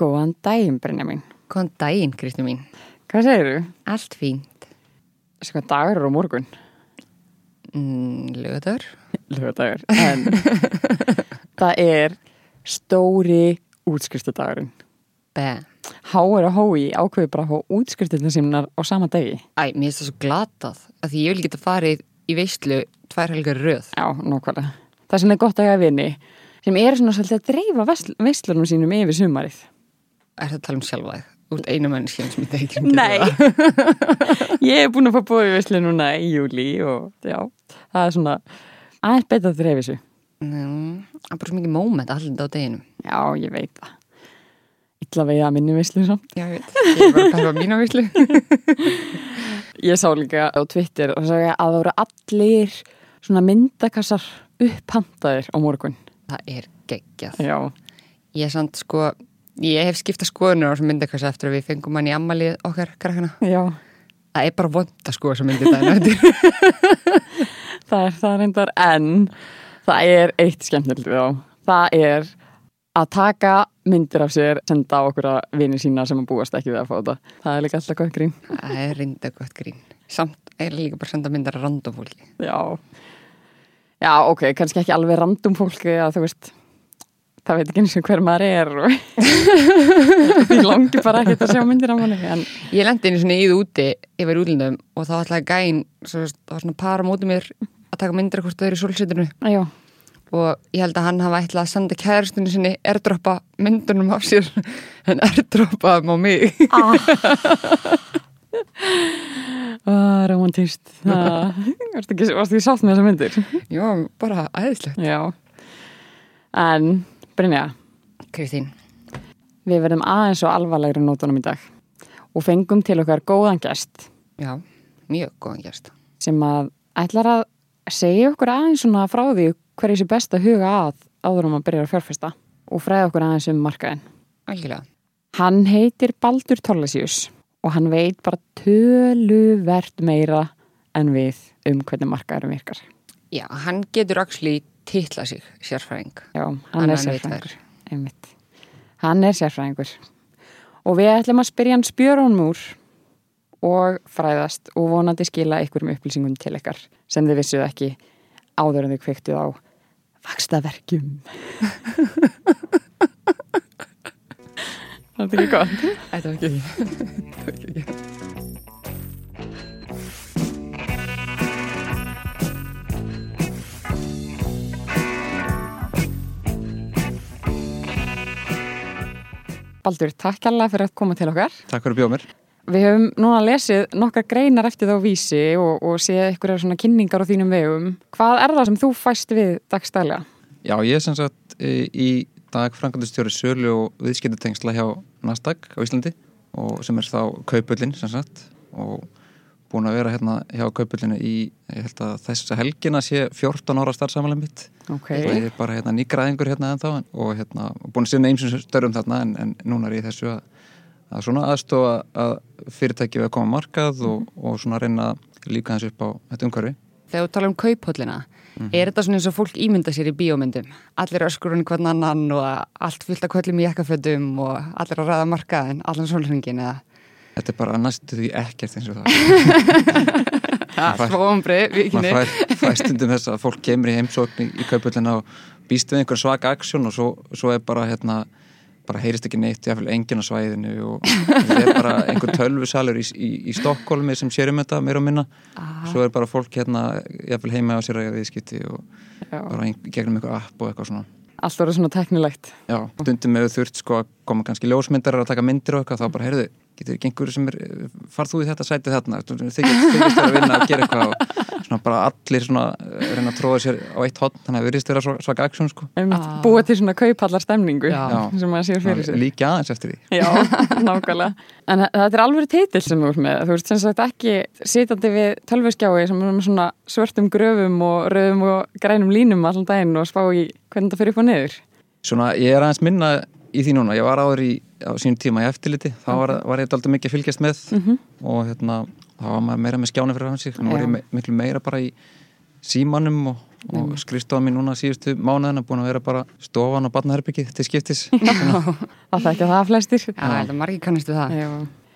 Góðan daginn, Brynja mín. Góðan daginn, Kristi mín. Hvað segir þú? Allt fínt. Þessi hvað dagur eru á morgun? Mm, Lögadagur. Lögadagur. En það er stóri útskristudagurinn. Bæ. Háir og hói ákveði bara að fá útskristuna símnar á sama degi. Æ, mér finnst það svo glatað að því ég vil geta farið í veistlu tvær helgar í röð. Já, nokkvæmlega. Það sem er gott að hafa vini sem er svona svolítið að dreifa veistlunum sínum yfir sumarið. Er það að tala um sjálfa þig? Þú ert einu menn sem ég þekkir um Nei, ég hef búin að fá veistlu núna í júli og já, það er svona aðeins betur að þessu. Nú, það er bara svo mikið móment alltaf á deginu. Já, ég veit það. Ítla vegið að minni samt. Já, ég veit. Ég er bara að pæla á mína veistlu. Ég sá líka á Twitter og sagði að það voru allir svona myndakassar upphantaðir á morgun. Það er geggjað. Já. Ég er samt sko, ég hef skipta skoðunur á þessum myndakassa eftir að við fengum hann í ammalið okkar krakkana. Já. Það er bara vond að skoða þessum myndið það. það er það reyndar en það er eitt skemmtilegt við á. Það er að taka myndir af sér, senda á okkur að vinni sína sem að búast ekki við að fá þetta. Það er líka alltaf gott grín. Það er reynda gott grín. Samt er líka bara að senda myndar að random fólki. Já. Já, ok, kannski ekki alveg random fólki að þú veist, það veit ekki eins og hver maður er og því langi bara ekki að sjá myndir af manni. En... Ég lendi einu svona íðu úti yfir útlindum og þá ætlaði gæn, svo, það var svona para mótið mér að taka myndir hvort þau eru í solsitinu. Já og ég held að hann hafa ætlað að senda kærastunni sinni erdroppa myndunum af sér en erdroppaðum á mig ah. ah, Romantist Varstu ekki, ekki sátt með þessa myndir? Já, bara aðeinslegt Já En, Brynja Kristín Við verðum aðeins og alvarlegri nótunum í dag og fengum til okkar góðan gæst Já, mjög góðan gæst sem að ætlar að segja okkur aðeins svona frá því hverju sé best að huga að áður um að byrja að fjárfesta og fræða okkur aðeins um markaðin. Algjörlega. Hann heitir Baldur Tollesjús og hann veit bara töluvert meira en við um hvernig markaðurum virkar. Já, hann getur actually titla sig sérfræðing. Já, hann, hann er sérfræðingur. Einmitt. Hann er sérfræðingur. Og við ætlum að spyrja hann spjörunum úr og fræðast og vonandi skila einhverjum upplýsingum til ykkar sem þið vissuð ekki áður en þið kveiktuð á vakstaverkjum Það er ekki gott Þetta var ekki Þetta var ekki Baldur, takk alveg fyrir að koma til okkar Takk fyrir mér Við höfum núna lesið nokkar greinar eftir þá vísi og, og séð eitthvað svona kynningar á þínum vegum. Hvað er það sem þú fæst við dagstælega? Já, ég er sem sagt í dag frangandistjóri sölu og viðskiptutengsla hjá Nasdaq á Íslandi og sem er þá Kaupullin sem sagt og búin að vera hérna hjá Kaupullinu í, ég held að þess að helgina sé 14 ára starfsamalega mitt. Ok. Og ég er bara hérna nýgraðingur hérna en þá og hérna búin að sinna eins og störrum þarna en, en núna er ég þessu að að svona aðstofa að fyrirtæki við að koma markað og, og svona reyna líka hans upp á þetta umhverfi. Þegar þú tala um kauphóllina, mm -hmm. er þetta svona eins og fólk ímynda sér í bíómyndum? Allir öskurinn hvern annan og allt fullt að kvöllum í jakkafötum og allir að ræða markaðin, allan solringin eða? Þetta er bara næstu því ekkert eins og það. Það kynni. Maður fær, fær stundum þess að fólk kemur í heimsókn í, kauphóllina og býst við einhver svaka aksjón og svo, svo er bara hérna bara heyrist ekki neitt, jáfnveil engin á svæðinu og það er bara einhver tölvusalur í, í, í Stokkólmi sem sér um þetta meira og minna, Aha. svo er bara fólk hérna jáfnveil heima á sér að viðskipti og Já. bara gegnum einhver app og eitthvað svona Allt voru svona teknilegt Já, stundum með þurft sko að koma kannski ljósmyndar að taka myndir og eitthvað, þá bara heyrðu getur ekki einhverju sem er, farð þú í þetta sæti þarna, þykist þér að vinna að gera eitthvað og svona bara allir svona eh, reyna að tróða sér á eitt hotn þannig að við erum stöðað svaka aksjón sko. Ah. Búið til svona kaupallar stemningu sem maður sér fyrir sig Líki aðeins eftir því. Já, nákvæmlega. En þetta er alveg teitil sem þú ert með. Þú veist sem sagt ekki sitandi við tölvurskjái sem er með svona svörtum gröfum og röðum og grænum línum allan daginn og spá í hvernig það fyrir upp og niður. Svona ég er aðeins minna í því núna, ég var áður í á sínum tíma í eftirliti, þá var, var ég alltaf mikið að fylgjast með mm -hmm. og hérna þá var maður meira með skjáni fyrir hans nú er ég me miklu meira bara í símanum og og skrifstofa mín núna síðustu mánuðina búin að vera bara stofan og barnaherbyggið til skiptis Það þekkja það flestir. Já, er margir kannistu það. Já.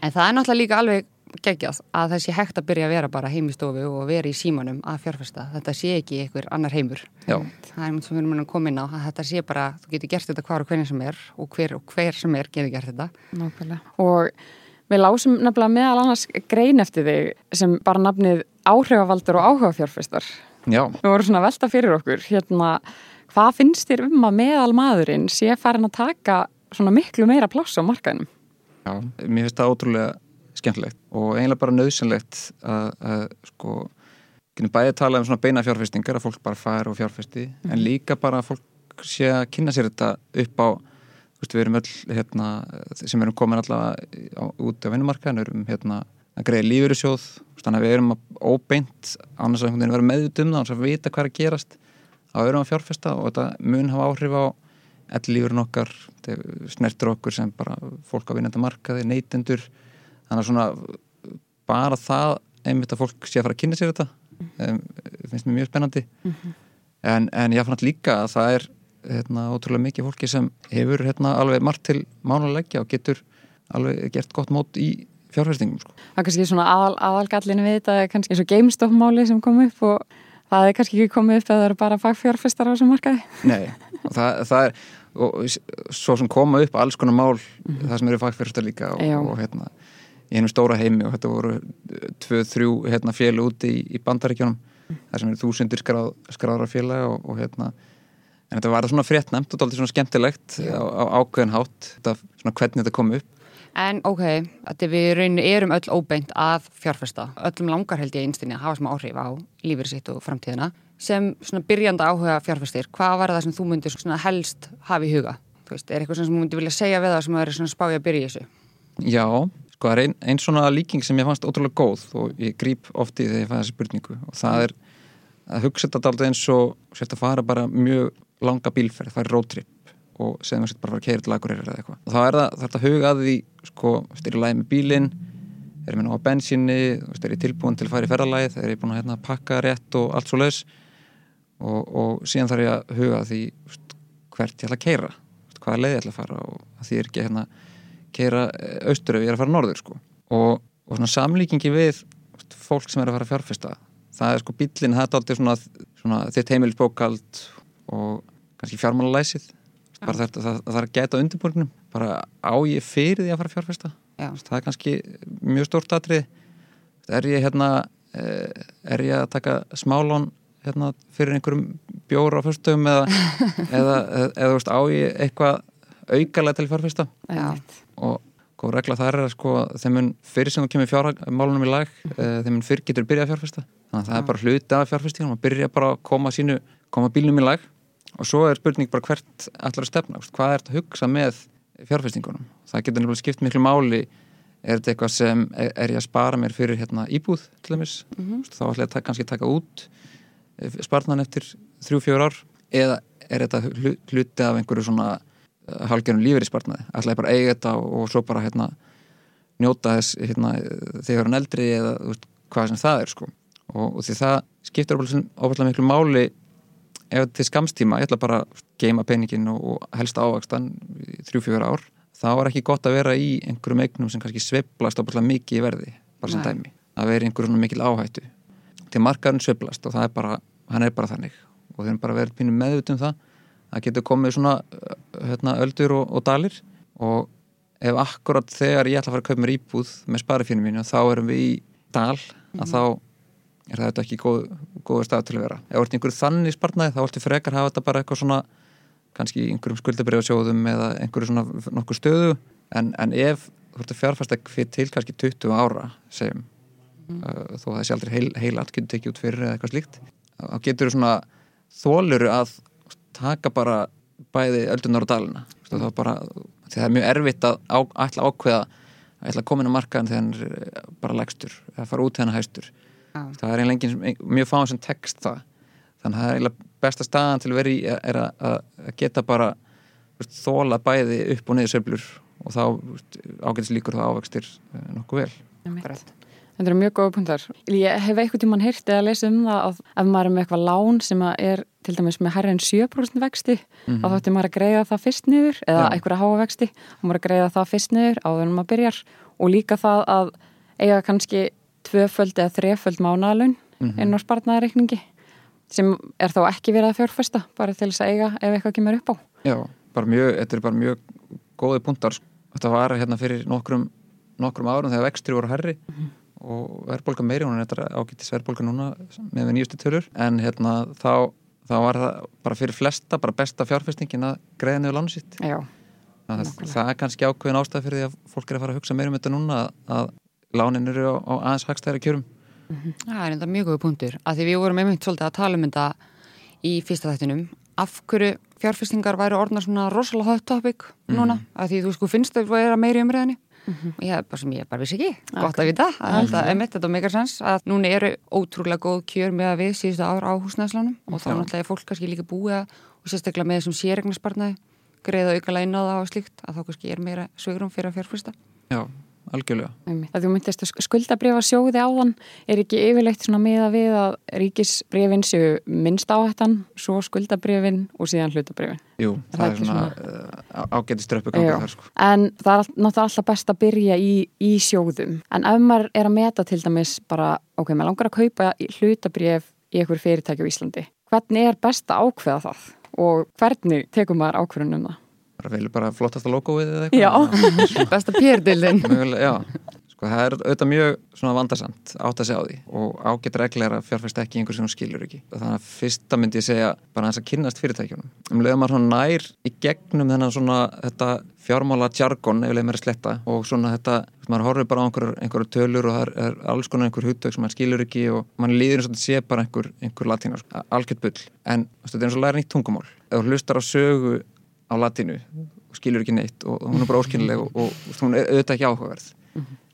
En það er náttúrulega líka alveg geggjað að það sé hægt að byrja að vera bara heim í stofu og vera í símanum að fjárfesta. Þetta sé ekki einhver annar heimur. Já, Það er mjög að koma inn á að þetta sé bara, þú getur gert þetta hvar og hvernig sem er og hver og hver sem er getur gert þetta. Nákvæmlega. Og við lásum nefnilega meðal annars grein eftir þig sem bara nafnið áhrifavaldur og áhugafjárfestar. já, Við vorum svona velta fyrir okkur. Hérna, hvað finnst þér um að meðal maðurinn sé farin að taka svona miklu meira pláss á markaðinum? já mér finnst það ótrúlega skemmtilegt og eiginlega bara nöðsynlegt að, að sko getum bæði að tala um svona beina fjárfestingar að fólk bara fær og fjárfesti en líka bara að fólk sé að kynna sér þetta upp á þú veist, við erum öll hérna, sem erum komin allavega út á vinnumarkaðin, erum hérna að greiða lífyrirsjóð, þannig að við erum óbeint, annars að einhvern veginn vera meðut um það annars að vita hvað er að gerast að við erum að fjárfesta og þetta mun hafa áhrif á all lífurinn okkar snertur okkur sem bara fólk á vinnenda markaði, neytendur þannig að svona bara það einmitt að fólk sé að fara að kynna sér þetta um, finnst mér mjög spennandi en, en ég fann líka að það er hérna, ótrúlega mikið fólki sem hefur hérna, alveg margt til mánuleggja og getur alveg gert gott mót í fjárfestingum sko. Það er kannski svona aðal, aðalgallinu við þetta er kannski eins og GameStop-máli sem kom upp og það er kannski ekki komið upp að það eru bara fagfjárfestar á þessum markaði. Nei, og það, það er og svo sem koma upp alls konar mál það sem eru fagfjárfestar líka og, og hérna í einu stóra heimi og þetta voru tvö, þrjú hérna, fél úti í, í bandaríkjónum þar sem eru þúsundir skráð, skráðra félaga og, og hérna en þetta var svona fréttnæmt og dálítið svona skemmtilegt á, á ákveðin hátt þetta, svona hvernig þetta kom upp En ok, að við rauninni erum öll óbeint að fjárfesta. Öllum langar held ég einstinni að hafa smá áhrif á lífið sitt og framtíðina. Sem svona byrjanda áhuga fjárfestir, hvað var það sem þú myndir svona helst hafa í huga? Þú veist, er eitthvað sem þú myndir vilja segja við það sem það er svona spája að byrja í þessu? Já, sko það er ein, ein svona líking sem ég fannst ótrúlega góð og ég gríp oft í þegar ég fæði þessi spurningu. Og það er að hugsa þetta alltaf eins og sérst að fara bara mjög langa bílferð, fara roadtrip og segðum að bara fara að keira til Akureyri eða eitthvað. Og þá er það, það er að huga að því sko, er ég lægi með bílinn? Er ég með ná að bensinni, er ég tilbúin til að fara í ferðalagið, er ég búin að hérna, pakka rétt og allt svo laus og, og síðan þarf ég að huga því hvert ég ætla að keira hvaða leið ég ætla að fara og því er ekki hérna keira austur ef ég er að fara norður sko. og, og svona samlíkingi við fólk sem er að fara að fjárfesta það er sko bílinn, það er aldrei svona, svona þitt heimilisbókald og kannski fjármálalæsið bara þetta, það, það er að geta undirbúrnum bara á ég fyrir því að fara að fjárfesta Já. það er kannski mjög stórt atrið er ég hérna eh, er ég að taka smálón hérna fyrir einhverjum bjóra á fyrstöfum eða, eða, eða, eða veist, á ég eitthvað aukalega til fjárfesta Já. Og góð regla þar er að sko þeim mun fyrir sem þú kemur fjármálunum í lag uh, þeim mun fyrir getur byrjað að fjárfesta. Þannig að það er bara hluti af fjárfestíðunum að byrja bara að koma sínu, koma bílnum í lag. Og svo er spurning bara hvert allar að stefna, hvað er þetta að hugsa með fjárfestingunum, það getur nefnilega skipt miklu máli, er þetta eitthvað sem er, er ég að spara mér fyrir hérna íbúð til dæmis, mm -hmm. þá ætla ég að kannski taka út sparnan eftir þrjú, fjör ár. Eða er þetta hlu- hluti af einhverju svona halgjörum lífur í sparnaði ætla ég bara að eiga þetta og, og svo bara hérna njóta þess hérna, þegar hann eldri eða veist, hvað sem það er sko. og, og því það skiptir óbærslega miklu máli ef til skamstíma ég ætla bara að geima peningin og, og helst ávakstan í þrjú, fjör ár. Þá er ekki gott að vera í einhverjum eignum sem kannski sveiflast óbærslega mikið í verði bara sem Nei. dæmi, að vera einhverjum mikil áhættu. Til markaðurinn sveiflast og það er bara, hann er bara þannig. Og þeir eru bara verið pínum meðut um það það getur komið svona uh, hérna, öldur og, og dalir. Og ef akkurat þegar ég ætla að fara að kaupa mér íbúð með sparifínum mínu þá erum við í dal að þá er það ekki góð, góður stað til að vera. Ef í einhverju þannig sparnaði þá viltu frekar hafa þetta bara eitthvað svona kannski einhverjum skuldabriðasjóðum eða einhverju svona nokkuð stöðu. En, en ef þú ert að fjárfasta fyrir til kannski 20 ára segjum uh, þó að þessi aldrei heil, heilat getur tekið út fyrir eða eitthvað slíkt þá getur þú svona þóluru að taka bara bæði öldunar og dalina. Það, er bara, því það er mjög erfitt að á, ætla að ákveða að ætla að koma inn á markaðin þegar hann er eh, bara legstur eða fara út þegar hann hæstur Já. það er einlega engin, mjög fáin sem text það. Þannig að það er eiginlega besta staðan til að vera í er að, að geta bara veist, þóla bæði upp og niður söflur og þá ágætis líkur það ávextir nokkuð vel. Akkurat. Þetta eru mjög góða punktar. Ég hef eitthvað tímann heyrt eða lesið um það að ef maður er með eitthvað lán sem er til dæmis með herri en 7% vexti Mhm. þá þótti maður að greiða það fyrst niður eða Já. einhverja háa vexti og maður að greiða það fyrst niður áður en maður byrjar og líka það að eiga kannski tvöföld eða þreföld mánaðalun Mhm. inn á spartnaðarreikningi sem er þá ekki verið að fjárfesta bara til þess að eiga ef eitthvað kemur upp á. Já, bara mjög, þetta er bara mjög góði punktar. Þetta var hérna fyrir nokkrum, nokkrum árum þegar vextir voru herri og verðbólga meiri, hún er þetta ágættis verðbólga núna með nýjustu tölur. En hérna þá, þá var það bara fyrir flesta, bara besta fjárfestingin að greiða niður lánu sitt. Já, Það, það er kannski ákveðin ástæð fyrir því að fólk er að fara að hugsa meira um þetta núna að, að lánin eru á, á aðeins hagstæðari kjörum. Það er enda mjög góða punktur að því við vorum einmitt svolítið að tala um þetta í fyrsta þættinum. Af hverju fjárfestingar væri orðnar svona rosalega hot topic núna? Að því þú sko finnst þau vera meiri í umræðinni og ég, bara sem ég bara vissi ekki, gott að vita. Að þetta er mitt, þetta meikar sens að núna eru ótrúlega góð kjör með að við síðustu ár á húsnæðslánum og þá náttúrulega er fólk kannski líka búið að og sérstaklega með þessum sérregnarsparnaði greiða aukalega inn á það og slíkt að þá kannski er meira svegrum fyrir að fjárfesta. Já, algjörlega. Það þú myndist að skuldabrifa sjóði áðan er ekki yfirleitt svona miða við að ríkisbrifin séu minnst áhættan, svo skuldabrifin og síðan hlutabrifin. Jú, Er það, það er svona uh, ágættis dröppu ganga Já. þar sko. En það er náttúrulega alltaf best að byrja í, í sjóðum. En ef maður er að meta til dæmis bara, ok, maður langar að kaupa hlutabrif í einhver fyrirtæki á Íslandi. Hvernig er best að ákveða það? Og hvernig tekur maður ákveðun um það? Bara velur bara flottasta logoið eða eitthvað. Já. besta pérdildin Mögulega, já, sko það er auðvitað mjög svona vandarsamt átt að segja á því og ágætt regla er að fjárfæst ekki einhver sem hún skilur ekki. Og þannig að fyrsta myndi ég segja bara hans að kynnast fyrirtækjunum. Um leiðum maður svona nær í gegnum þennan svona þetta fjármála jargon ef leið mér að sletta og svona þetta maður horfir bara á einhverjar einhver tölur og það er, er alls konar einhver hugtök sem maður skilur ekki og mann líður eins og þetta sé bara einhver, einhver latína, sko, algjört bull. En þetta er eins og læra nýtt tungumál. Ef þú hlustar á sögu á latínu og skilur ekki neitt og hún er bara óskilnileg og, og, og hún er auðvitað ekki áhugaverð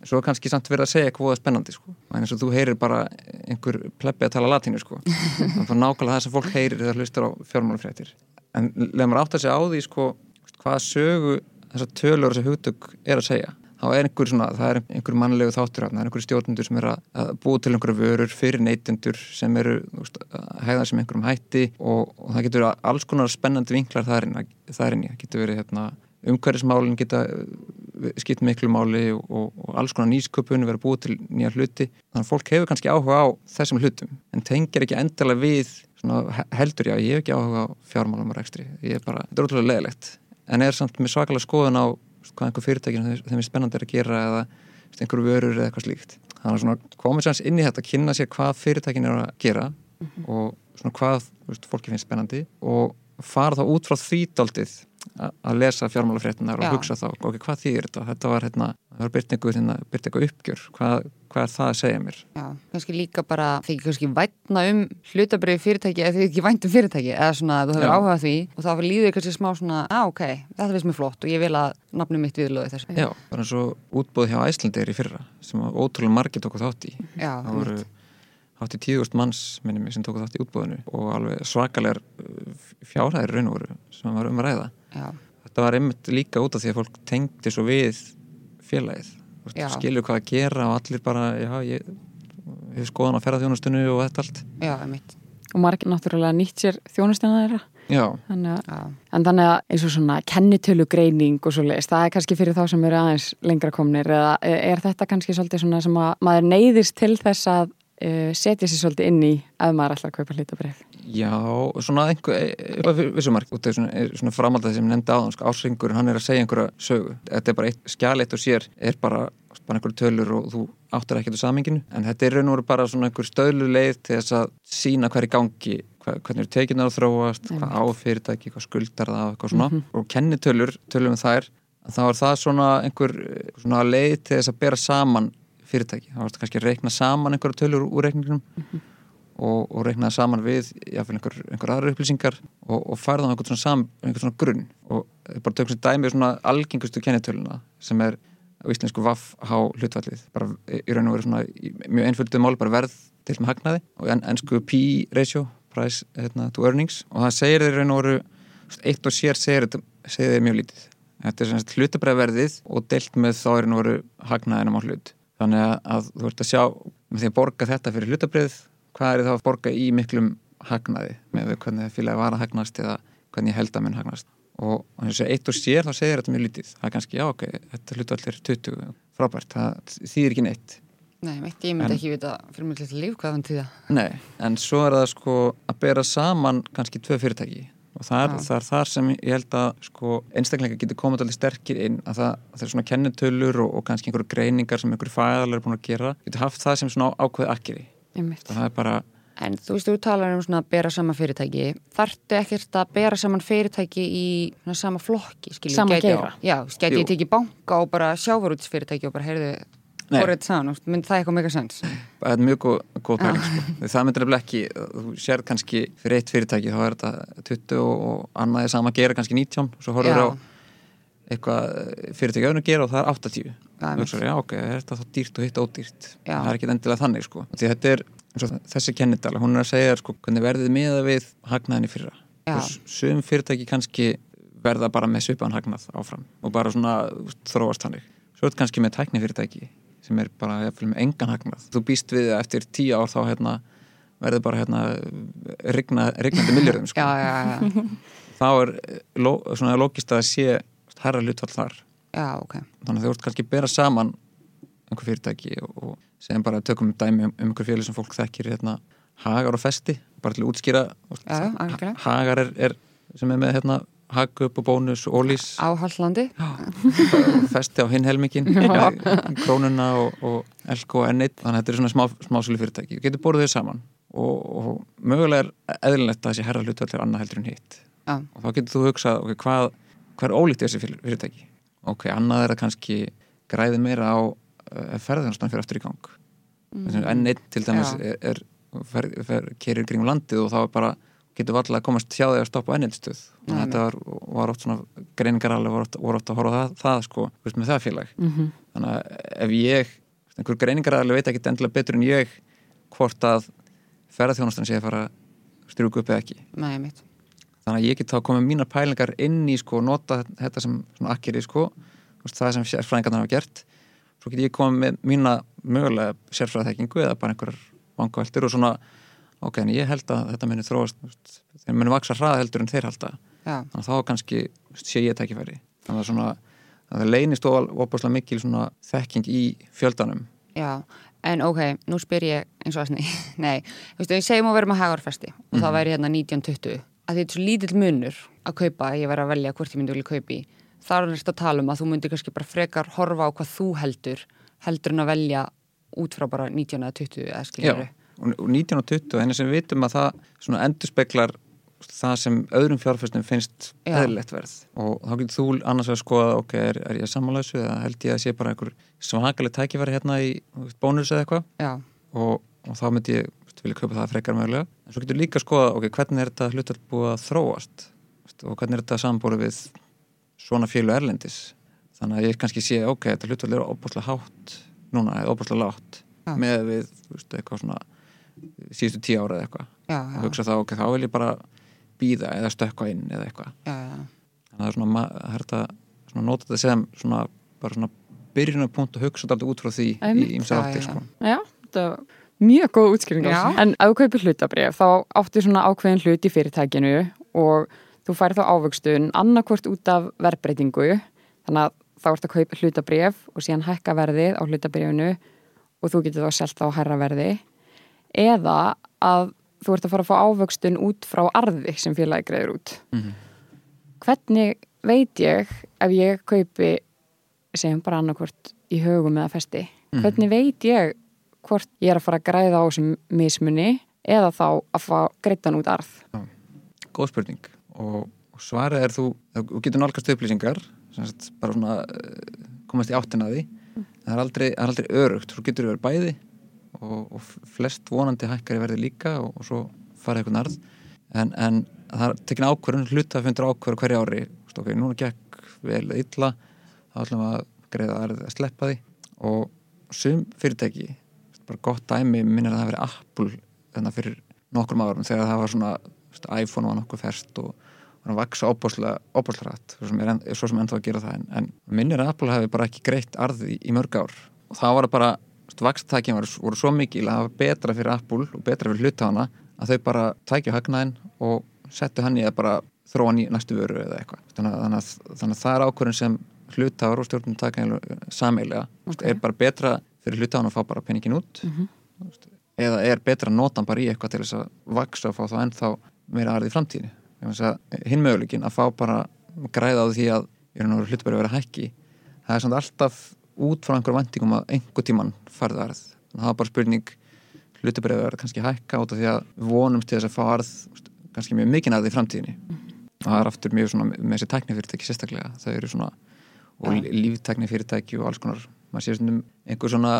en svo er kannski samt verið að segja hvað er spennandi sko. eins og þú heyrir bara einhver plebbi að tala latínu sko. þannig að nákvæmlega það sem fólk heyrir þegar hlustar á fjármálafréttir en leðum maður átt að segja á því sko, hvaða sögu þessar tölur og þessar hugtök er að segja þá er einhver svona, það er einhver mannlegu þáttur það er einhver stjórnendur sem er að, búa til einhverju vörur fyrir neytendur sem eru þú veist, að hegða sem einhverjum hætti og, og það getur alls konar spennandi vinklar þar inn, í, það getur verið hérna, umhverfismálin geta uh, skipt miklu máli og, og, og alls konar nýsköpun verið búið til nýja hluti. Þannig að fólk hefur kannski áhuga á þessum hlutum en tengir ekki endilega við svona, he- heldur já, ég hef ekki áhuga á fjármálum og rekstri, ég er bara, þetta er ótrúlega leðilegt en er samt með svakalega skoðun á hvað einhver fyrirtækinu þeim er spennandi að gera eða veist, einhverju vörur eða eitthvað slíkt. Þannig að svona komið sér inn í þetta kynna sér hvað fyrirtækin er að gera og svona hvað veist, fólki finnst spennandi og fara þá út frá a- að lesa fjármálafréttinar og hugsa þá, ok, hvað þýðir þetta? Þetta var hérna, það var byrt einhver, hérna, byrt eitthvað uppgjör, hvað, hvað er það að segja mér? Já, kannski líka bara þykir kannski vætna um hlutabrið fyrirtæki eða þykir ekki vænt um fyrirtæki eða svona að þú hefur Já. áhuga á því og þá líður kannski smá svona, á ok, þetta finnst mér flott og ég vil að nafnum mitt viðlóði þessu. Já, bara eins og útbúð hjá Æslandir í fyrra sem að ótrúlega margir tóku þátt í Já, það voru hátt í tíðust manns minni mig sem tóku þátt í útbúðinu og alveg svakalegar uh, fjárhæðir í raun og veru sem var um að ræða já, þetta var einmitt líka út af því að fólk tengdi svo við félagið Já. skilur hvað að gera og allir bara já, ég, hef skoðan á ferðarþjónustunni og þetta allt já, mitt. Og margir náttúrulega nýtt sér þjónustina þeirra. Já, Þannig að En þannig að eins og svona kennitölu greining og svo leiðist, það er kannski fyrir þá sem eru aðeins lengra komnir eða er þetta kannski svolítið svona sem að maður neyðist til þess að setja sér svolítið inn í ef maður ætlar að kaupa hlutabrið. já, svona einhver e- e- vissumark, út af svona, er svona framaldið sem nefndi áðan, sko, ásringurinn, hann er að segja einhverja sögu, þetta er bara eitt skjaleitt og sér er bara, bara einhverju tölur og þú áttar ekkert á saminginu, en þetta er raun og veru bara svona einhver stöðlu leið til þess að sína hver í gangi, hva, hvernig eru tekinar að þróast, hvað á fyrirtæki, hvað skuldar það, eitthvað svona, og kennitölur tölum þær, þá er það svona einhver eh, svona leið til þess að bera saman fyrirtæki, þá er þetta kannski að reikna saman einhverja tölur úr reikningunum og, og reiknaði saman við jáfnvel einhver, einhver aðra upplýsingar og, og færði á einhvern svona, sam, einhvern svona grunn. Og bara tökum sér dæmi svona algengustu kennitöluna sem er á íslensku vaff-há hlutvallið bara í í raun og veru svona í mjög einföldu máli bara verð til með hagnaði og en, ennsku P-ratio price hérna, to earnings. Og það segir þeir í raun og veru eitt og sér segir þeir mjög lítið. Þetta er svona hlutabræðverðið og deilt með þá er raun og veru hagnaðinum á hlut þannig að, þú ert að sjá með því að borga þetta fyrir hlutabrið hvað er þá að borga í miklum hagnaði með hvernig félagi var að hagnast eða hvernig held að mun hagnast og þess að eitt og sér þá segir þetta mjög lítið. Það er kannski, já ok, þetta hlutallir 20 frábært, það þýðir ekki neitt. Nei, mitt, ég myndi En- ekki vita fyrir mig til líf hvað þann tíða. Nei, en svo er það sko að bera saman kannski tvö fyrirtæki og það er, það er þar sem ég held að sko einstaklega getur komið allir sterkir inn að það, það er svona kennitölur og, og kannski einhverju greiningar sem einhverju fæðalar er búin að gera getur haft það sem svona ákveð akkeri það er bara, En þú veist, þú talar um svona að bera saman fyrirtæki. Þarftu ekkert að bera saman fyrirtæki í svona sama flokki, skiljum? Sama Gæti- geira? Já, Jú. ég tekið banka og bara sjávarútsfyrirtæki og bara heyrðu, Fórið saman, myndi það eitthvað mega sens? það er mjög góð, pæling sko. það myndir nefnilega ekki, þú sér kannski fyrir eitt fyrirtæki þá er þetta 20 og, og annað er sama gera kannski 19 og svo horfður Já. á eitthvað fyrirtæki öðnu gera og það er 80 Já, þú veist, já ok, er þetta þá dýrt og hitt ódýrt? Já. það er ekki endilega þannig sko. Því þetta er, og þessi kennitala hún er að segja sko, hvernig verðið miða við hagnaðinni fyrra? Sum fyrirtæki kannski verða bara með svipaðan hagnað áfram og bara svona þróast þannig. Svo er þetta kannski með tækni fyrirtæki sem er bara jafnvel með engan hagnað þú býst við að eftir tíu ár þá hérna, verður bara hérna, rigna, rignandi miljörðum sko. Já, já, já, þá er eh, ló, svona lókist að sé herra hlutfall þar já, ok. þannig að þú ert kannski að bera saman einhver fyrirtæki og, og segjum bara tökum dæmi um, um einhver félag sem fólk þekkir hérna, hagar og festi bara til að útskýra Já, já, algjörlega. hagar er, er sem er með hérna, hagup og bónus ólís. Á Hallandi? festi á hinn helmingin krónuna og, og elko og ennit þannig að þetta er svona smá, smásölu fyrirtæki. Þú getur borðið þau saman. Og, og mögulega er eðlilegt að þessi herra hlutvall er annað heldur en hitt. Já, og þá getur þú hugsað okay, hvað, hvað er ólíkt þessi fyr- fyrirtæki? Ok, annað er að kannski græði meira á uh, ferðarnastann fyrir aftur í gang. Mm. enn einn til dæmis Já. er, er fer, fer, kerir kringum landið og þá er bara getur valla að komast hjá því að stoppa á enn einn stuð og þetta var, var oft svona greiningar alveg voru oft, voru oft að horfa það, það sko, veist, með það félag. Mm þannig að ef ég einhver greiningar alveg veit ekki endilega betur en ég hvort að ferðarþjónastan sé að fara að strjúka upp eða ekki. Nei, þannig að ég get þá komið mínar pælingar inn í sko, nota þetta sem akkeri sko, það sem sérfræðingarnar hafa gert. Svo get ég komið með mína mögulega sérfræðþekkingu eða bara einhverjar vangaveltur og svona ok, en ég held að þetta muni þróast þeir muni vaksa hraða heldur en þeir halda. Já, þannig að þá kannski sé ég tækifæri. Þannig að svona að það leynist óbúslega mikil svona þekking í fjöldanum. Já. En ok, nú spyr ég eins og að nei, þú veist, við segjum að vera með hagarfesti og það væri hérna 1920 að þetta er svo lítill munur að kaupa ég væri að velja hvort ég myndi vilja kaupa í. Þá er þetta að tala um að þú myndir kannski bara frekar horfa á hvað þú heldur heldur en að velja út frá bara 19 eða 20 eða Já, skiljaru og og 19 og 20 henni sem við vitum að það svona endurspeglar það sem öðrum fjárfæstum finnst eðlilegt verð. Og þá getur þú annars að skoða ok, er, er ég sammálaðsu eða held ég að sé bara einhver svakaleg tækifæri hérna í bónus eða eitthvað? Og, og þá myndi ég vilja kaupa það frekar mögulega. En svo getur líka að skoða ok, hvernig er þetta hlutal búið að þróast? Og hvernig er þetta sambúrið við svona fjölu erlendis? Þannig að ég kannski sé ok, þetta hlutal er óbúslega hátt núna eða óbúslega látt með við þú veist, eitthvað svona síðustu tíu ára eða eitthvað já, og já, hugsa þá ok, þá vil ég bara býða eða stökkva inn eða eitthvað já, já. þannig að það er svona, það er þetta svona nota þetta sem svona bara svona byrjunarpunkt og hugsa þetta út frá því Einmitt. í ymsa Já, áttir sko. Já, þetta var mjög góð útskýring á Já. þessu. En ef þú kaupir hlutabrif þá áttu svona ákveðin hlut í fyrirtækinu og þú færi þá ávöxtun annarkvort út af verðbreytingu þannig að þá ert að kaupa hlutabrif og síðan hækka verðið á hlutabrifinu og þú getur þá selt á hærra verði eða að þú ert að fara að fá ávöxtun út frá arði sem félagi greiður út. Mhm. Hvernig veit ég ef ég kaupi segjum bara annarkvort í högum eða festi? Mhm. hvernig veit ég hvort ég er að fara að græða á þessum mismunni eða þá að fá greittan út arð? Góð spurning. Og, svarið er þú, þú getur nálgast upplýsingar sem sagt bara svona eh, komast í áttina að því. En það er aldrei, aldrei örugt, þú getur verið bæði og, og flest vonandi hækkar í verði líka og, og svo farið eitthvað narð en, en það er tekin ákvörðun hlutafundur ákvörður hverju ári. Þú veist, ok, núna gekk vel illa þá ætlum við að greiða arð að sleppa því. Og sum fyrirtæki bara gott dæmi minnir að það verið Apple þannig fyrir nokkrum árum þegar það var svona þú veist, iPhone var nokkuð ferst og að vaksa rætt svo sem er, ennþá að gera það. En, en minnir að Apple hafi bara ekki greitt arði í, mörg ár. Og það var bara vakstækjum voru, voru svo mikil að það var betra fyrir Apple og betra fyrir hlutafana að þau bara tækju hagnaðin og settu hann í að bara þróa hann í næstu vöru eða eitthvað þannig að, þannig að, þannig að það er ákvörðin sem hlutafar og stjórnum taka sameilega Ok. er bara betra fyrir hlutafana að fá bara peningin út Mhm. eða er betra að nota hann bara í eitthvað til þess að vaksa og fá þá ennþá meira arði í framtíðinu að hinn möguleikin að fá bara græða á því að hlutabæri að vera hækki það er samt alltaf út frá einhver vantingum að einhver tíman farðu arð þannig að það er bara spurning hlutabæri að vera kannski hækka út af því að vonumst til þess að fá arð kannski mjög mikinn arð í framtíðinni. Og það er aftur mjög svona með þessi tæknifyrirtæki sérstaklega. Þau eru svona og líftæknifyrirtæki og alls konar. Maður sér stundum einhver svona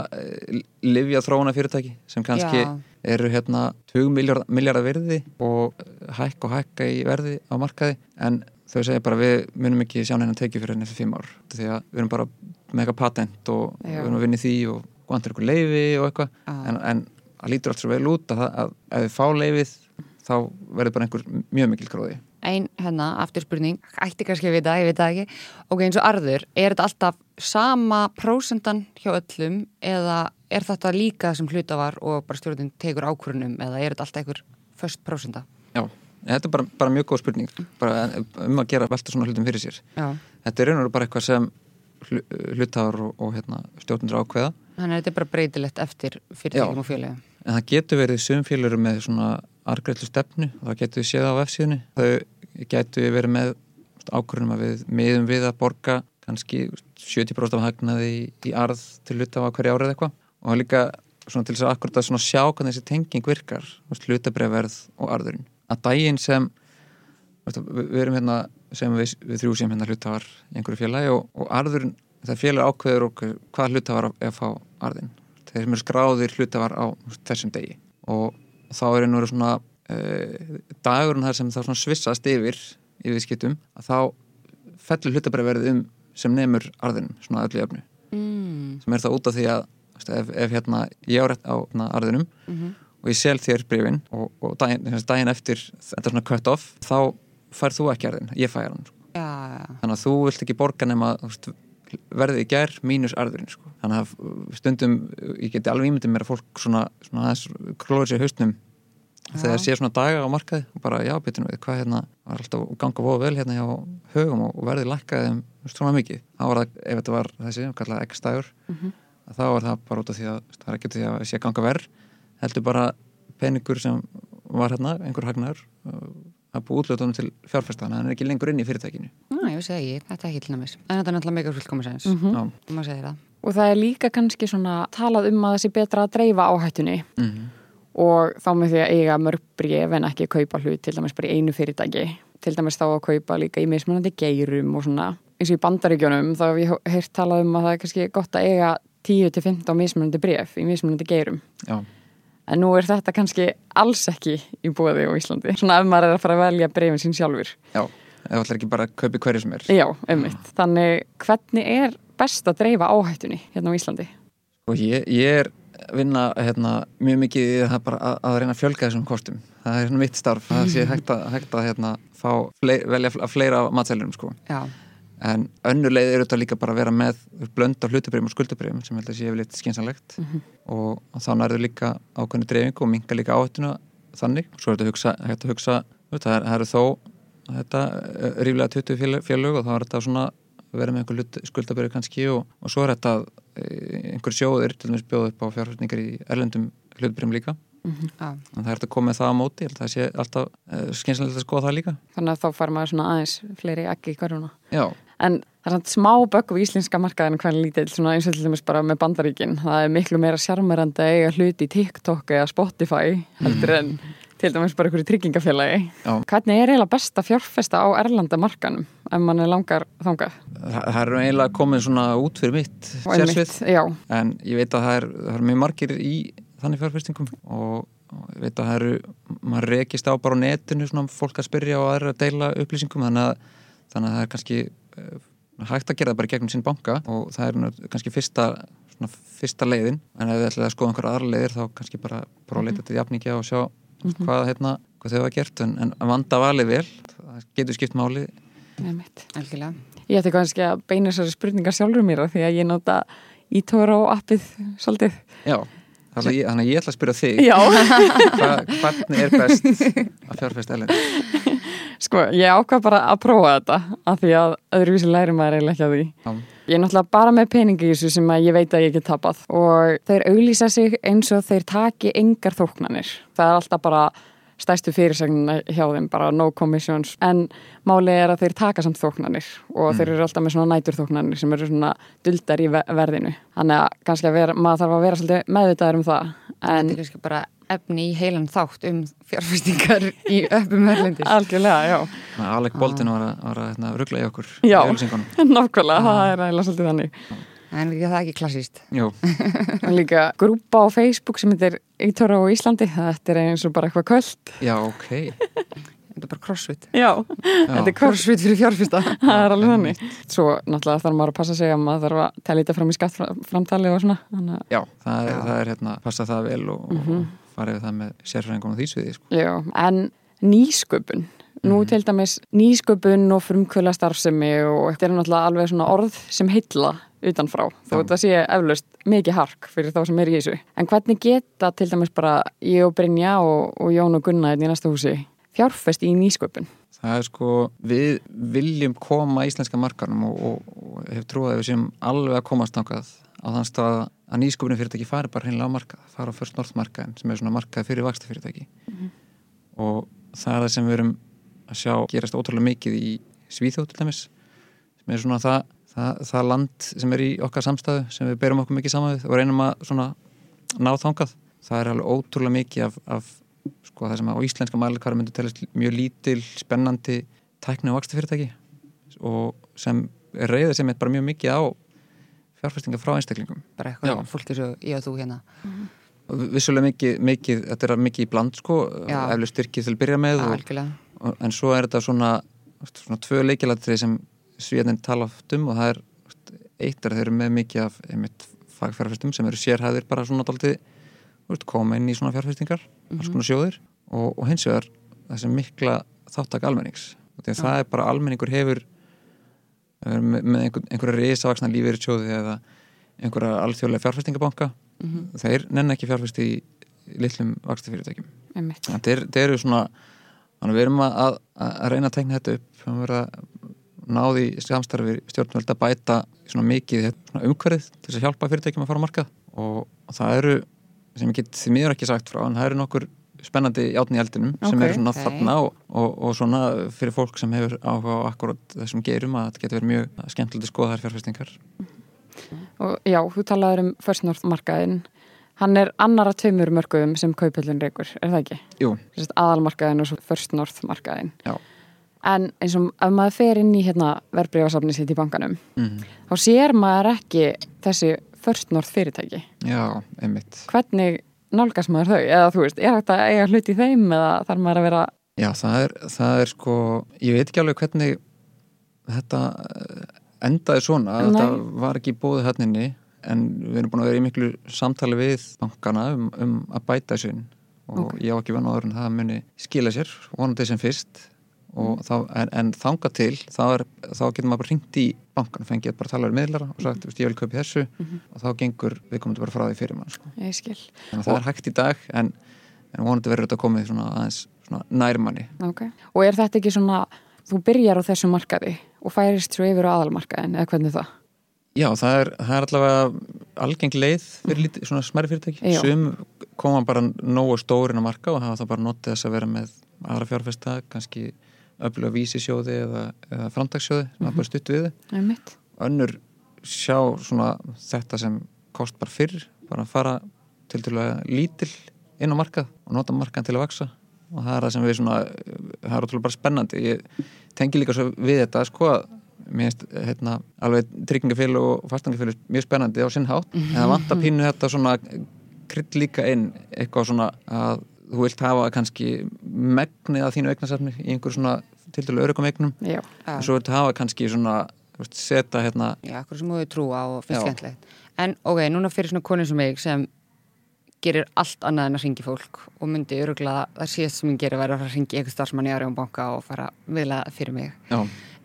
livja þróuna fyrirtæki sem kannski Já. eru hérna 20 miljardar virði og hækka og hækka í verði á markaði. En þau segja bara við munum ekki sjá neina tekið fyrir henni eftir fimm ár því að við erum bara með eitthvað patent og Já. við erum að vinna í því og vantur eitthvað leifi og eitthvað Já. en, en það lítur allt svo vel út að, að, að ef við fá leifið þá verður bara einhver mjög mikil gróði Ein, hérna, aftur spurning, ætti kannski að vita, ég veit það ekki. Ok, eins og arður, er þetta alltaf sama prósendan hjá öllum eða er þetta líka sem hluta var og bara stjórnin tekur ákvörunum eða er þetta alltaf einhver först prósenda? Já, þetta er bara, bara mjög góð spurning. Bara um að gera velta svona hlutum fyrir sér. Já. þetta er raun og veru bara eitthvað sem hlu- hluthagar og, og hérna, stjórnundur ákveða. Þannig að þetta er bara breytilegt eftir fyrirtækjum og félagum. en það getur verið sumfélur með svona argreðlu stefnu það getur við séð á F-síðunni þau getur verið með ákvörðunum að við miðum við að borga kannski 70% af hagnaði í, í arð til hlutafa hverju árið eitthvað. Og líka svona til þess að akkurat að svona sjá hvernig þessi tenging virkar hlutabrefverð og arðurinn að daginn sem við, erum hérna sem við, við þrjú sem hérna hlutafar í einhverju félagi og, og arðurinn, það félag ákveður okkur hvað hlutafar er að fá arðinn. Þeir sem eru skráðir hlutafar á þessum degi. Og þá er einu verið svona uh, dagurinn þar sem það svissast yfir í viðskiptum að þá fellur hlutabrefverð um sem nemur arðinn, svona öllu jöfnu Mm. sem er það út af því að ef, ef hérna ég á rétt á hérna, arðinum Mm og ég sel þér brifin og, og daginn, daginn eftir þetta er svona cut off þá fær þú ekki arðin, ég fær hann sko. Já, já, þannig að þú vilt ekki borga nema verðið í gær mínus arðurinn sko. þannig að stundum ég geti alveg ímyndið mér að fólk svona, svona klóður sér haustnum þegar sé svona daga á markaði og bara já, betur við, hvað hérna var alltaf ganga voða vel hérna hjá högum og, verðið lækkaði um svona mikið. Þá var það, ef þetta var þessi, kallað ekki stægur að þá var það bara út af því að það er ekki út af því að sé ganga verð heldur bara peningur sem var hérna, einhver hagnar að búið útlöðunum til fjárfæstana hann er ekki lengur inn í fyrirtækinu. Ná, ég ekki, þetta er ekki til næmis. En þetta er náttúrulega mega fullkomisens, mm. -hmm. Og það er líka kannski svona talað um að það sé betra að dreifa áhættunni. Mm og þá með því að eiga mörg bref en ekki kaupa hlut til dæmis bara í einu fyrirtæki. Til dæmis þá að kaupa líka í mismunandi geirum og svona. Eins og í bandaríkjunum þá hef ég heyrt talað um að það er kannski gott að eiga 10-15 mismunandi bref í mismunandi geirum. Já, en nú er þetta kannski alls ekki í bóði á Íslandi svona ef maður er að fara að velja brefin sín sjálfur já, það er ekki bara að kaupi hverju sem er Já, ummitt. Þannig hvernig er best að dreifa áhættunni hérna á Íslandi? og ég, ég er vinna hérna, mjög mikið í það bara að, að reyna að fjölga þessum kostum það er hérna mitt starf, það sé hægt að, hægt að hérna, fá velja að fleira matsælunum sko. Já, en önnur leið er auðvitað líka bara að vera með blönd á hlutabrifum og skuldabrifum sem held að sé yfirleitt skynsanlegt og, og þá nærður líka ákveðinu dreifingu og minga líka áhættuna þannig. Svo er þetta að hugsa, að hugsa það, er, það eru þó þetta, eh, ríflega 20 félög, og þá er þetta svona að vera með einhver skuldabrif kannski og, og svo er þetta eh, einhver sjóðir til dæmis bjóð upp á fjárfæstningar í erlendum hlutabrifum líka. Já, en það er þetta að koma með það á móti það sé alltaf uh, skynsanlegt að skoða það líka. Þannig að þá fær maður svona aðeins fleiri ekki í hverjuna. Já, En það er svona smá bögg við íslenska markaðin hvernig lítill, svona eins og til dæmis bara með bandaríkin. Það er miklu meira sjarmerandi að eiga hluti í TikTok eða Spotify heldur en til dæmis bara einhverju tryggingafélagi. Já. Hvernig er eiginlega best að fjárfesta á erlanda markanum ef mann er langar þangað? það, það er eiginlega komið svona út fyrir mitt sérsvið en ég veit að það er, það er mjög margir í þannig fjárfestingum og, ég veit að það eru, maður rekist á bara á netinu svona fólk að spyrja og aðra að deila upplýsingum þannig að, þannig að það er kannski hægt að gera það bara gegnum sín banka og það er nú kannski fyrsta, svona, fyrsta leiðin. En ef við ætlum að skoða einhverja aðra leiðir þá kannski bara prófa að leita til jafningja og sjá hvað, hérna, hvað þau hafa gert. En, en vanda valið vel það getur skipt máli. Einmitt. algjörlega. Ég ætti kannski að beina þessari spurningar sjálfur mér af því að ég nota í Toro appið svolítið. Já, þannig að ég, þannig að ég ætla að spyrja þig. Hva, hvernig er best að fjárfesta elend sko, ég ákvað bara að prófa þetta af því að öðruvísi læri maður eiginlega ekki að því. Já, Ég er náttúrulega bara með peningi í þessu sem ég veit að ég get tapað og þeir auglýsa sig eins og þeir taki engar þóknanir. Það er alltaf bara stæstu fyrirsagnina hjá þeim, bara no commissions. En málið er að þeir taka samt þóknanir og þeir eru alltaf með svona nætur þóknanir sem eru svona duldar í ve- verðinu. Þannig að kannski að vera, maður þarf að vera svolítið meðvitaður um það. En Þetta er kannski bara efni í heilan þátt um fjárfestingar í öppum erlendis. algjörlega, já. þannig að Alec Baldwin var að, var að hérna, ruggla í okkur Já. Nákvæmlega, það er eiginlega svolítið þannig. En er það ekki klassíst? Jú, Og líka grúpa á Facebook sem heitir Ítoro á Íslandi, þetta er eins og bara eitthvað kvöld. já, ok Þetta er bara crossfit. Já, þetta er. Crossfit fyrir fjárfesta. Það er alveg þannig. Svo náttúrulega þarf maður að passa sig að maður þarf að tella þetta fram í skattframtali og svona. Þannig að, Já, það er, það er hérna, passa það vel og, mm -hmm. Fara yfir það með sérfræðingum og því sviði sko. já, en nýsköpun. Nú til dæmis nýsköpun og frumkvöla starfsemi og þetta er náttúrulega alveg svona orð sem heilla utanfrá. Þó þetta sé eflaust mikið hark fyrir þá sem er í þessu. En hvernig geta til dæmis bara ég og Brynja og, og Jón og Gunnar hérna í næsta húsi fjárfest í nýsköpun? Það er sko, við viljum koma íslenska markarum og, og, og hef trúið að við séum alveg að komast nákað á þann stað að nýskupinu fyrirtæki fari bara hreinlega á markað, fara á First North markaðin sem er svona markað fyrir vaksta fyrirtæki og það er það sem við erum að sjá gerast ótrúlega mikið í Svíþjóð til dæmis sem er svona það, það, það land sem er í okkar samstæðu sem við berum okkur mikið saman við og reynum að svona ná þangað. Það er alveg ótrúlega mikið af, af sko, það sem á íslenska mælikara myndi telast mjög lítil, spennandi tækni og vaksta fyrirtæki og sem reyðið sem er bara mjög mikið á fjárfæstinga frá einstaklingum Bara eitthvað fólk og ég og þú hérna. og vissulega mikið, mikið þetta er mikið í bland sko Já. eflega styrkið til að byrja með og, Algjörlega. og, en svo er þetta svona, svona tvö leikilatrið sem svíðin tala oft um og það er eitt er að þeir eru með mikið af einmitt fagfjárfæstum sem eru sérhæðir bara svona daldið koma inn í svona fjárfæstingar alls konar sjóðir og, og hins vegar þessi mikla þáttak almennings að það er bara almenningur hefur með, með einhver, einhverja risavaksna lífeyri sjóði eða einhverja alþjóðlega fjárfæstingabanka þeir nenni ekki fjárfæsti í litlum vakstafyrirtækjum er, þetta eru svona við erum að, að, reyna að tekna þetta upp. Við erum að náði samstarfi stjórnvöld að bæta svona mikið hérna, svona umhverfið til að hjálpa fyrirtækjum að fara á markað. Og, það eru sem ég get því miður ekki sagt frá en það eru nokkur spennandi játn í eldinum sem Ok. eru svona Ok. þarna og, og, og svona fyrir fólk sem hefur áhuga á akkurat þessum geirum að þetta getur verið mjög skemmtilegt að skoða þær fjárfestingar Og já, þú talaður um First North markaðin. Hann er annara tveimur mörgum sem kaupöllin reykur, er það ekki? Jú, aðalmarkaðin og svo First North markaðin. já En eins og ef maður fer inn í hérna verbreyfasafni sitt í bankanum, mm. þá sér maður ekki þessi First North fyrirtæki. Já, einmitt Hvernig nálgast maður þau? Eða þú veist, er þetta að eiga hlut í þeim eða þarf maður að vera... Já, það er, það er sko, ég veit ekki alveg hvernig þetta eh, endaði svona, Nei. þetta var ekki bóðið henninni, en við erum búin að vera í miklu samtali við bankana um, um að bæta þessu inn og Ok. ég á ekki vann áður en það muni skila sér, vonandi sem fyrst þá, en, en þanga til þá, er, þá getur maður bara hringt í bankan fengið bara að tala við miðlara og sagt, mm. Ég vil kaupa þessu. Og þá gengur við komum bara frá því fyrir mann sko. Þannig að það er hægt í dag en, en vonandi verður þetta komið svona aðeins svona nærmanni. Ok. Og er þetta ekki svona, þú byrjar á þessu markaði og færist svo yfir á aðalmarkaðin eða hvernig það? Já, það er, það er allavega algeng leið fyrir lítið, svona smæri fyrirtæki. Sum koma bara nógu stórin að marka og hafa það bara notið þess að vera með aðra fjárfesta, kannski öfluga vísisjóði eða, eða framtagsjóði sem er bara stutt við þau. Önnur sjá svona þetta sem kost bara fyrr bara að fara til dælulega lítil inn á markað og nota markað til að vaksa og það er það sem við svona það er ótrúlega bara spennandi. Ég tengi líka svo við þetta sko að mér finnst hérna alveg tryggingafélag og fastangafélag mjög spennandi á sinn hátt. En það vantar pínu þetta svona krydd líka inn eitthvað svona að þú vilt hafa kannski megnið af þínu eignasafni í einhver svona til dælu örugum eignum Já. og svo vilt hafa kannski svona veist, setja hérna Já, akkur sem þú hefur trú á og finnst Já. skemmtilegt. En ok, núna fyrir svona konur sem mig sem gerir allt annað en að ringi fólk og myndi öruglega það síðast sem ég gerir væri að fara að ringi eitthvað starfsmann í Arjón banka og fara viðlega fyrir mig. já,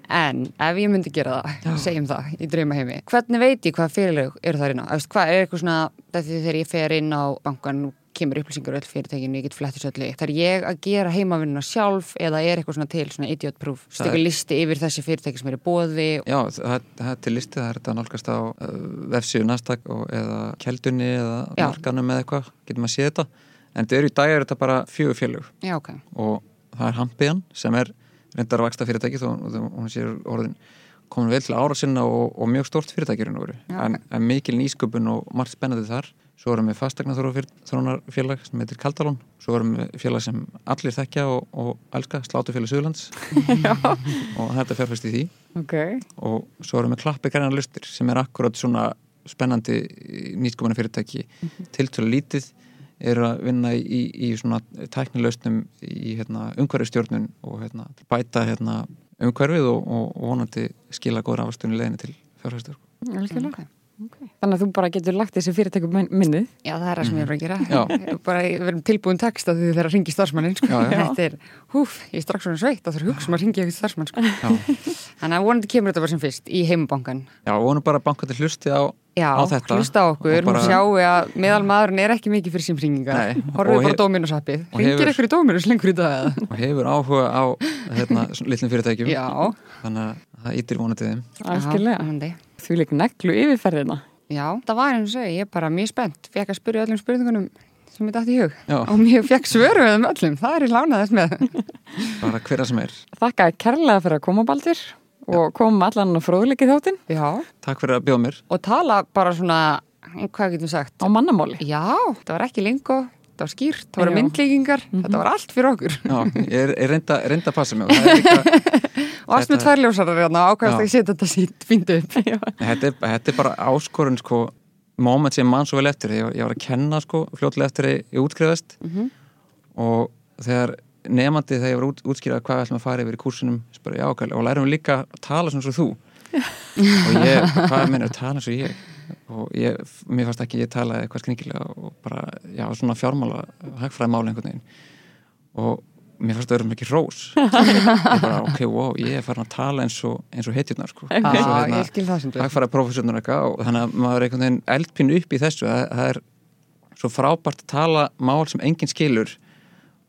En ef ég myndi gera það, segjum það í draumaheimi, hvernig veit ég hvað fyrirlög eru það? Eftir, hvað er eitthvað svona, þetta þegar ég fer inn á bankan, kemur upplýsingar öll fyrirtækinu, ég get flettis öllu, þar ég að gera heimavinnuna sjálf eða er eitthvað svona til, svona idiot proof, stöku listi yfir þessi fyrirtæki sem eru bóði? Já, það, það er til listi, það er þetta nálgast á uh, vefsíðu og, eða keldunni eða Já. markanum eða eitthvað, getur maður séð þetta en þetta er í dag er þetta bara fjögur félög Já, ok. og það er Hampiðan sem er reyndar að vaksta fyrirtæki þó hún sér orðin komin vel til ára sinna og, og mjög stórt fyrirtæki í raun og veru. Já, en, en mikil nýsköpun og margt spennandi þar svo erum við fastegna þrónarfélag sem heitir Kaldalón. Svo erum við félag sem allir þekkja og, og elska, Slátufélag Suðurlands. Og þetta er fjárfæst í því. Ok. og svo erum við klappi græna lustir sem er akkurat svona spennandi nýsköpuna fyrirtæki. Tiltölu lítið eru að vinna í, í svona tæknilausnum í hérna, umhverfistjórnun og hérna, bæta hérna, umhverfið og, og, og vonandi skila góður afastunni leðinu til fjárfæstur. Algjörlega. Okay. Þannig að þú bara getur lagt þessi fyrirtækum minnið. Já, það er það sem ég er að gera. Já. Ég er bara, við erum tilbúin text að því þegar að ringi starfsmannin, sko. Já, já. Þetta er, húf, ég er strax svona sveitt að það er hugsa um að ringi eitthvað starfsmann, sko. Já, Þannig að vonandi kemur þetta bara sem fyrst í heimabankan. já vonum bara að bankandi hlusti á, Já, á þetta. hlusta á okkur, og bara, sjáu að meðal maðurinn er ekki mikið fyrir símringingar. Horfið og bara dóminusappið. Ringir hefur- ykkur í Því líka neglu yfirferðina. Já, það var eins og ég er bara mjög spennt. Fekk að spyrja öllum spurningunum sem ég dætti í hug. Já. Og mjög fekk svöru við þeim öllum. Það er í lánaðist með. Bara hverja sem er. Þakka kærlega fyrir að koma baldur og koma allan á fróðleikið þáttinn Já. Takk fyrir að bjóða mér. Og tala bara svona, hvað getum sagt? á mannamáli. Já, það var ekki lengo, það var skýrt, það voru myndlíkingar, þetta var allt fyrir okkur. Já, ég er, er reynda að passa mig og það er líka, Og allt með Þetta- tvær ljósarar hérna, ákvæmst að ég setja þetta sínt fínt upp. þetta er, þetta er bara áskorun sko, moment sem mann svo vel eftir. Ég, ég var að kenna sko, fljótlega eftir ég útskrifast Mhm. og þegar nefandi þegar ég var út, útskýrað hvað ætlum að fara yfir í kursunum spara, já, og lærum líka að tala svona svo þú? Og ég, hvað meina að tala og ég? Og ég, mér fannst ekki ég talaði eitthvað skringilega og bara, já, svona fjármála hagfræði máli einhvern veginn. Og mér fannst það verið mikið rós ég bara, ok, wow, ég er farin að tala eins og, eins og hetjurnar, sko. Já, Eins og, hérna, hagfæra prófessornur eitthvað og þannig að maður er einhvern veginn eldpínu upp í þessu. Það, það er svo frábært að tala mál sem enginn skilur.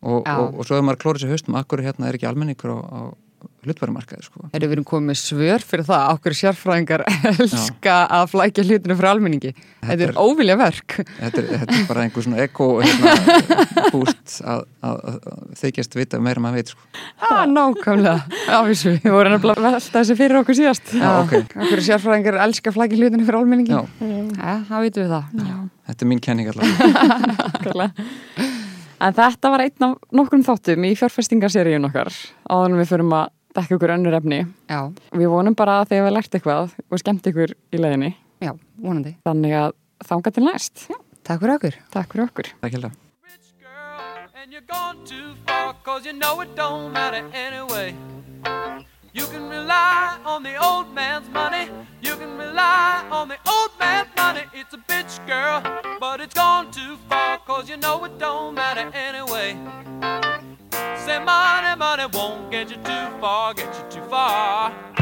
Og, og, og svo er maður klórið sér haustum akkur hérna er ekki almenningur á, á hlutværumarkaði sko. Erum við erum komið með svör fyrir það, okkur sérfræðingar elska að flækja hlutinu frá almenningi. Þetta er er- óvilja verk. þetta, er, þetta er bara einhver svona eko hérna, búst að, að, að þykjast vita meira en maður veit sko. Já, nákvæmlega. Já, vissu. Við vorum að velta þessi fyrir okkur síðast. Já, ok. Okkur sérfræðingar elska að flækja hlutinu frá almenningi. Já. Já, það vitum við það. þetta er mín kenning allavega Nákvæmlega. En þetta var einn af nokkrum þáttum í fjárfestingarseríun okkar áður en við förum að dekka ykkur önnur efni. Já, Við vonum bara að þið hefur lært eitthvað og skemmt ykkur í leiðinni. já, vonandi. Þannig að þanga til næst. Takk fyrir okkur. Takk fyrir okkur. Takk hella and you're gone too far cause you know it don't matter anyway you can rely on the old man's money you can rely on the old man's money it's a bitch girl but it's gone too far cause you know it don't matter anyway say money money won't get you too far get you too far